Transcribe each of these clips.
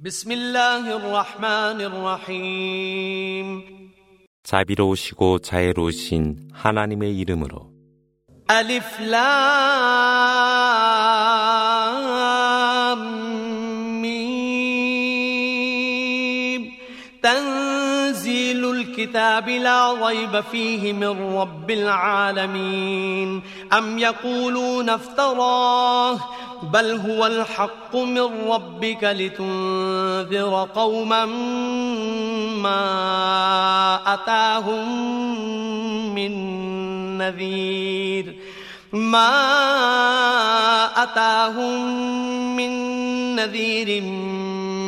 بسم الله الرحمن الرحيم 자비로우시고 자애로우신 하나님의 이름으로 ألف لام الكتاب لا ريب فيه من رب العالمين. أم يقولون افتراه؟ بل هو الحق من ربك لتنذر قوما ما أتاهم من نذير. ما أتاهم من نذير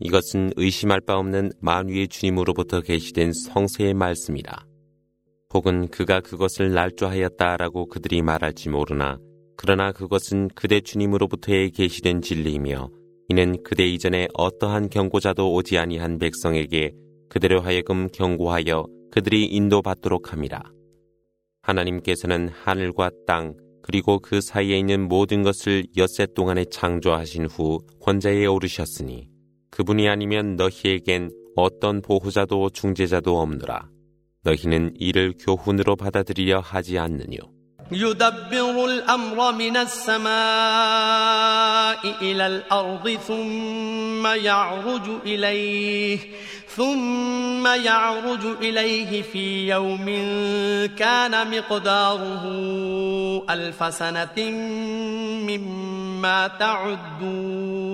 이것은 의심할 바 없는 만위의 주님으로부터 계시된 성세의 말씀이라. 혹은 그가 그것을 날조하였다라고 그들이 말할지 모르나 그러나 그것은 그대 주님으로부터의 계시된 진리이며 이는 그대 이전에 어떠한 경고자도 오지 아니한 백성에게 그대로 하여금 경고하여 그들이 인도받도록 함이라. 하나님께서는 하늘과 땅 그리고 그 사이에 있는 모든 것을 엿새 동안에 창조하신 후 권자에 오르셨으니 그분이 아니면 너희에겐 어떤 보호자도 중재자도 없느라. 너희는 이를 교훈으로 받아들이려 하지 않느뇨. يدبر الأمر من السماء إلى الأرض ثم يعرج إليه ثم يعرج إليه في يوم كان مقداره ألف سنة مما تعدون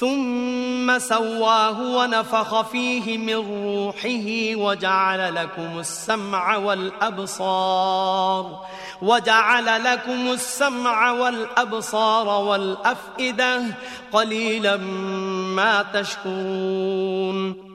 ثم سواه ونفخ فيه من روحه وجعل لكم السمع والأبصار وجعل لكم السمع والأبصار والأفئدة قليلا ما تشكرون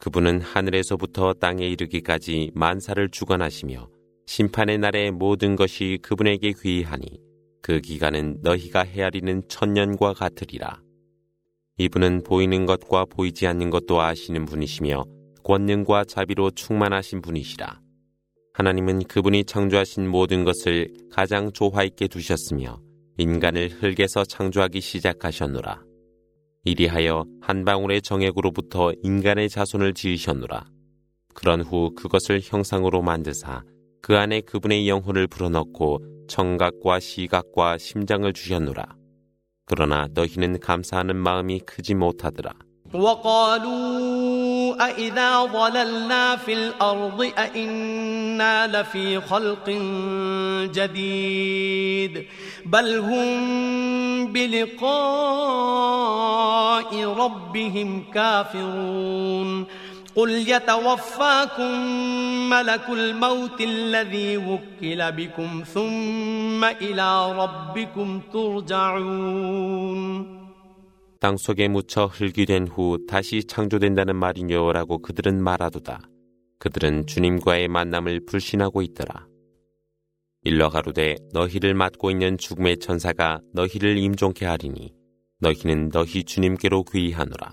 그분은 하늘에서부터 땅에 이르기까지 만사를 주관하시며 심판의 날에 모든 것이 그분에게 귀하니 그 기간은 너희가 헤아리는 천년과 같으리라. 이분은 보이는 것과 보이지 않는 것도 아시는 분이시며 권능과 자비로 충만하신 분이시라. 하나님은 그분이 창조하신 모든 것을 가장 조화 있게 두셨으며 인간을 흙에서 창조하기 시작하셨노라. 이리하여 한 방울의 정액으로부터 인간의 자손을 지으셨노라. 그런 후 그것을 형상으로 만드사 그 안에 그분의 영혼을 불어넣고 청각과 시각과 심장을 주셨노라. 그러나 너희는 감사하는 마음이 크지 못하더라. وقالوا أإذا ضللنا في الأرض أإنا لفي خلق جديد بل هم بلقاء ربهم كافرون قل يتوفاكم ملك الموت الذي وكل بكم ثم إلى ربكم ترجعون 땅 속에 묻혀 흙이 된 후 다시 창조된다는 말이뇨라고 그들은 말하도다. 그들은 주님과의 만남을 불신하고 있더라. 일러 가로되 너희를 맡고 있는 죽음의 천사가 너희를 임종케 하리니 너희는 너희 주님께로 귀하노라.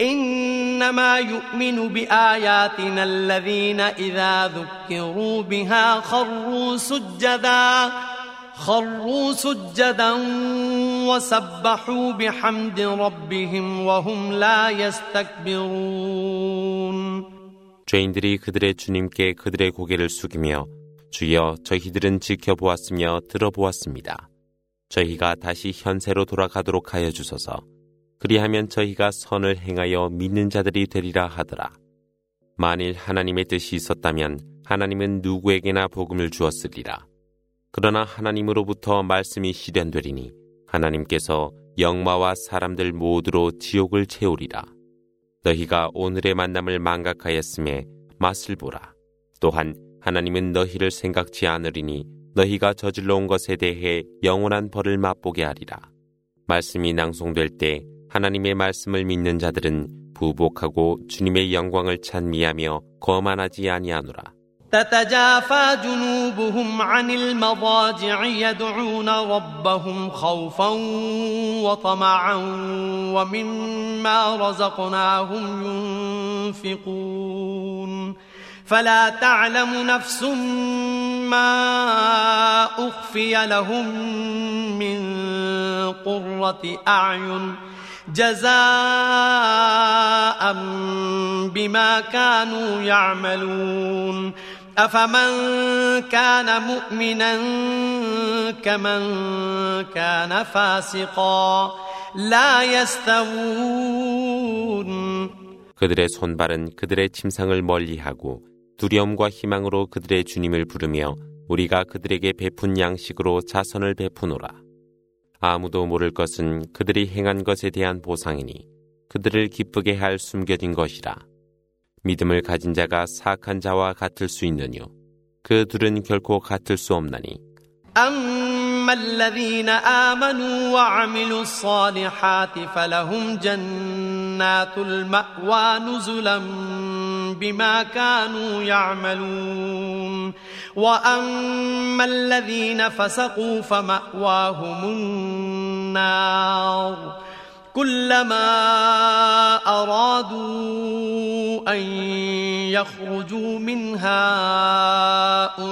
إنما يؤمن بآياتنا الذين إذا ذكروا بها خروا سجدا خروا سجدا وسبحوا بحمد ربهم وهم لا يستكبرون 죄인들이 그들의 주님께 그들의 고개를 숙이며 주여 저희들은 지켜보았으며 들어보았습니다. 저희가 다시 현세로 돌아가도록 하여 주소서. 그리하면 저희가 선을 행하여 믿는 자들이 되리라 하더라. 만일 하나님의 뜻이 있었다면 하나님은 누구에게나 복음을 주었으리라. 그러나 하나님으로부터 말씀이 실현되리니 하나님께서 영마와 사람들 모두로 지옥을 채우리라. 너희가 오늘의 만남을 망각하였음에 맛을 보라. 또한 하나님은 너희를 생각지 않으리니 너희가 저질러 온 것에 대해 영원한 벌을 맛보게 하리라. 말씀이 낭송될 때 하나님의 말씀을 믿는 자들은 부복하고 주님의 영광을 찬미하며 거만하지 아니하노라. تتجافى جنوبهم عن المضاجع يدعون ربهم خوفا وطمعا ومما رزقناهم ينفقون فلا تعلم نفس ما أخفي لهم من قرة أعين جزاء بما كانوا يعملون أفمن كان مؤمنا كمن كان فاسقا لا يستوون 그들의 손발은 그들의 침상을 멀리하고 두려움과 희망으로 그들의 주님을 부르며 우리가 그들에게 베푼 양식으로 자선을 베푸노라. 아무도 모를 것은 그들이 행한 것에 대한 보상이니 그들을 기쁘게 할 숨겨진 것이라. 믿음을 가진 자가 사악한 자와 같을 수 있느뇨. 그 둘은 결코 같을 수 없나니. أما الذين آمنوا وعملوا الصالحات فلهم جنات المأوى نزلا بما كانوا يعملون. وأما الذين فسقوا فمأواهم النار. كلما أرادوا أن يخرجوا منها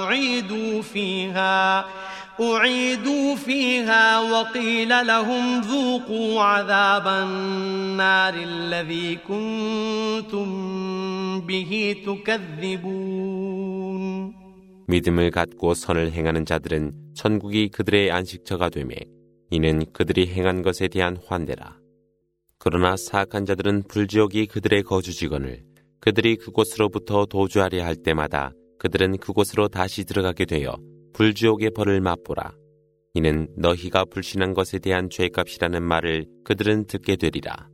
أعيدوا فيها. أعيدوا فيها وقيل لهم ذوقوا عذاب النار الذي كنتم به تكذبون 믿음을 갖고 선을 행하는 자들은 천국이 그들의 안식처가 되매 이는 그들이 행한 것에 대한 환대라. 그러나 사악한 자들은 불지옥이 그들의 거주지건을 그들이 그곳으로부터 도주하려 할 때마다 그들은 그곳으로 다시 들어가게 되어 불지옥의 벌을 맛보라. 이는 너희가 불신한 것에 대한 죄값이라는 말을 그들은 듣게 되리라.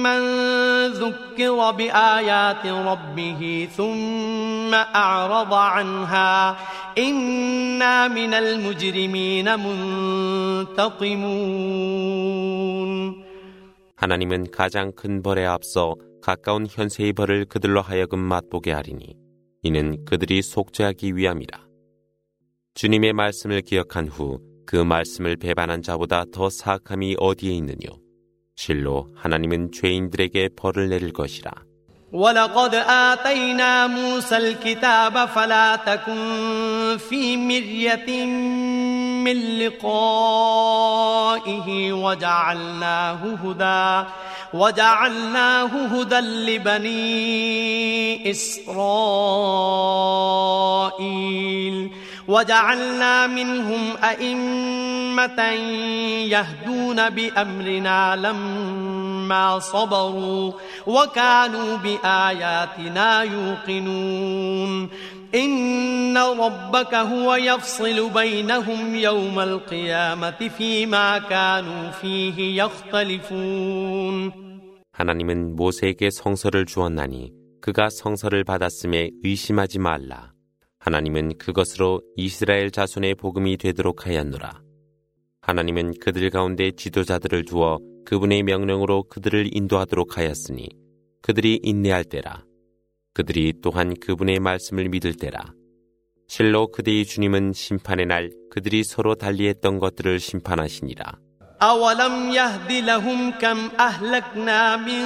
من العذاب الأدنى دون العذاب الأكبر لعلهم يرجعون ومن أظلم ممن ذكر بآيات ربه ثم أعرض عنها إنا من المجرمين منتقمون 하나님은 가장 큰 벌에 앞서 가까운 현세의 벌을 그들로 하여금 맛보게 하리니 이는 그들이 속죄하기 위함이라. 주님의 말씀을 기억한 후 그 말씀을 배반한 자보다 더 사악함이 어디에 있느뇨? 실로 하나님은 죄인들에게 벌을 내릴 것이라. ولقد آتينا موسى الكتاب فلا تكن في مرية من لقائه وجعلناه هدى وجعلناه هدى لبني إسرائيل وجعلنا منهم أئمة يهدون بأمرنا لما صبروا وكانوا بآياتنا يوقنون إن ربك هو يفصل بينهم يوم القيامة فيما كانوا فيه يختلفون 하나님은 모세에게 성서를 주었나니 그가 성서를 받았음에 의심하지 말라. 하나님은 그것으로 이스라엘 자손의 복음이 되도록 하였노라. 하나님은 그들 가운데 지도자들을 두어 그분의 명령으로 그들을 인도하도록 하였으니 그들이 인내할 때라. 그들이 또한 그분의 말씀을 믿을 때라. 실로 그대의 주님은 심판의 날 그들이 서로 달리했던 것들을 심판하시니라. أولم يهد لهم كم أهلكنا من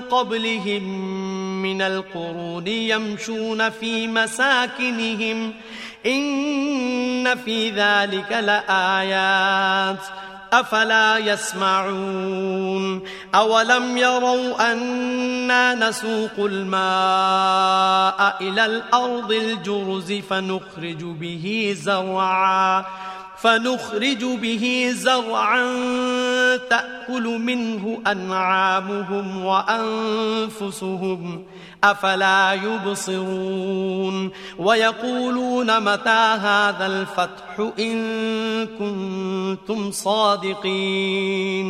قبلهم من القرون يمشون في مساكنهم. إن في ذلك لآيات. أفلا يسمعون. أولم يروا أنا نسوق الماء إلى الأرض الجرز فنخرج به زرعا. فنخرج به زرعا تأكل منه أنعامهم وأنفسهم أفلا يبصرون. ويقولون متى هذا الفتح إن كنتم صادقين.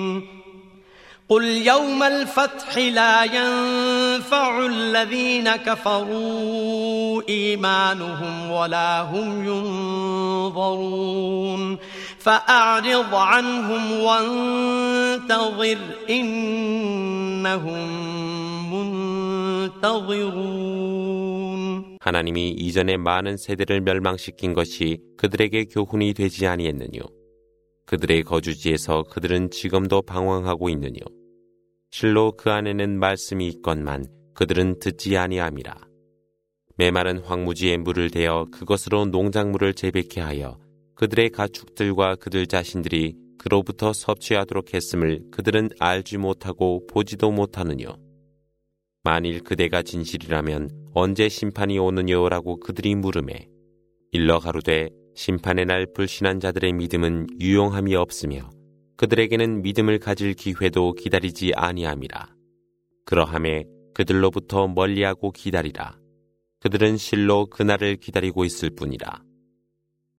قل يوم الفتح لا ينفع الذين كفروا إيمانهم ولا هم ينظرون فأعرض عنهم وانتظر إنهم منتظرون 하나님이 이전에 많은 세대를 멸망시킨 것이 그들에게 교훈이 되지 아니했느뇨. 그들의 거주지에서 그들은 지금도 방황하고 있느뇨. 실로 그 안에는 말씀이 있건만 그들은 듣지 아니함이라. 메마른 황무지에 물을 대어 그것으로 농작물을 재배케 하여 그들의 가축들과 그들 자신들이 그로부터 섭취하도록 했음을 그들은 알지 못하고 보지도 못하느뇨. 만일 그대가 진실이라면 언제 심판이 오느냐라고 그들이 물음에 일러 가로되 심판의 날 불신한 자들의 믿음은 유용함이 없으며 그들에게는 믿음을 가질 기회도 기다리지 아니함이라. 그러함에 그들로부터 멀리하고 기다리라. 그들은 실로 그날을 기다리고 있을 뿐이라.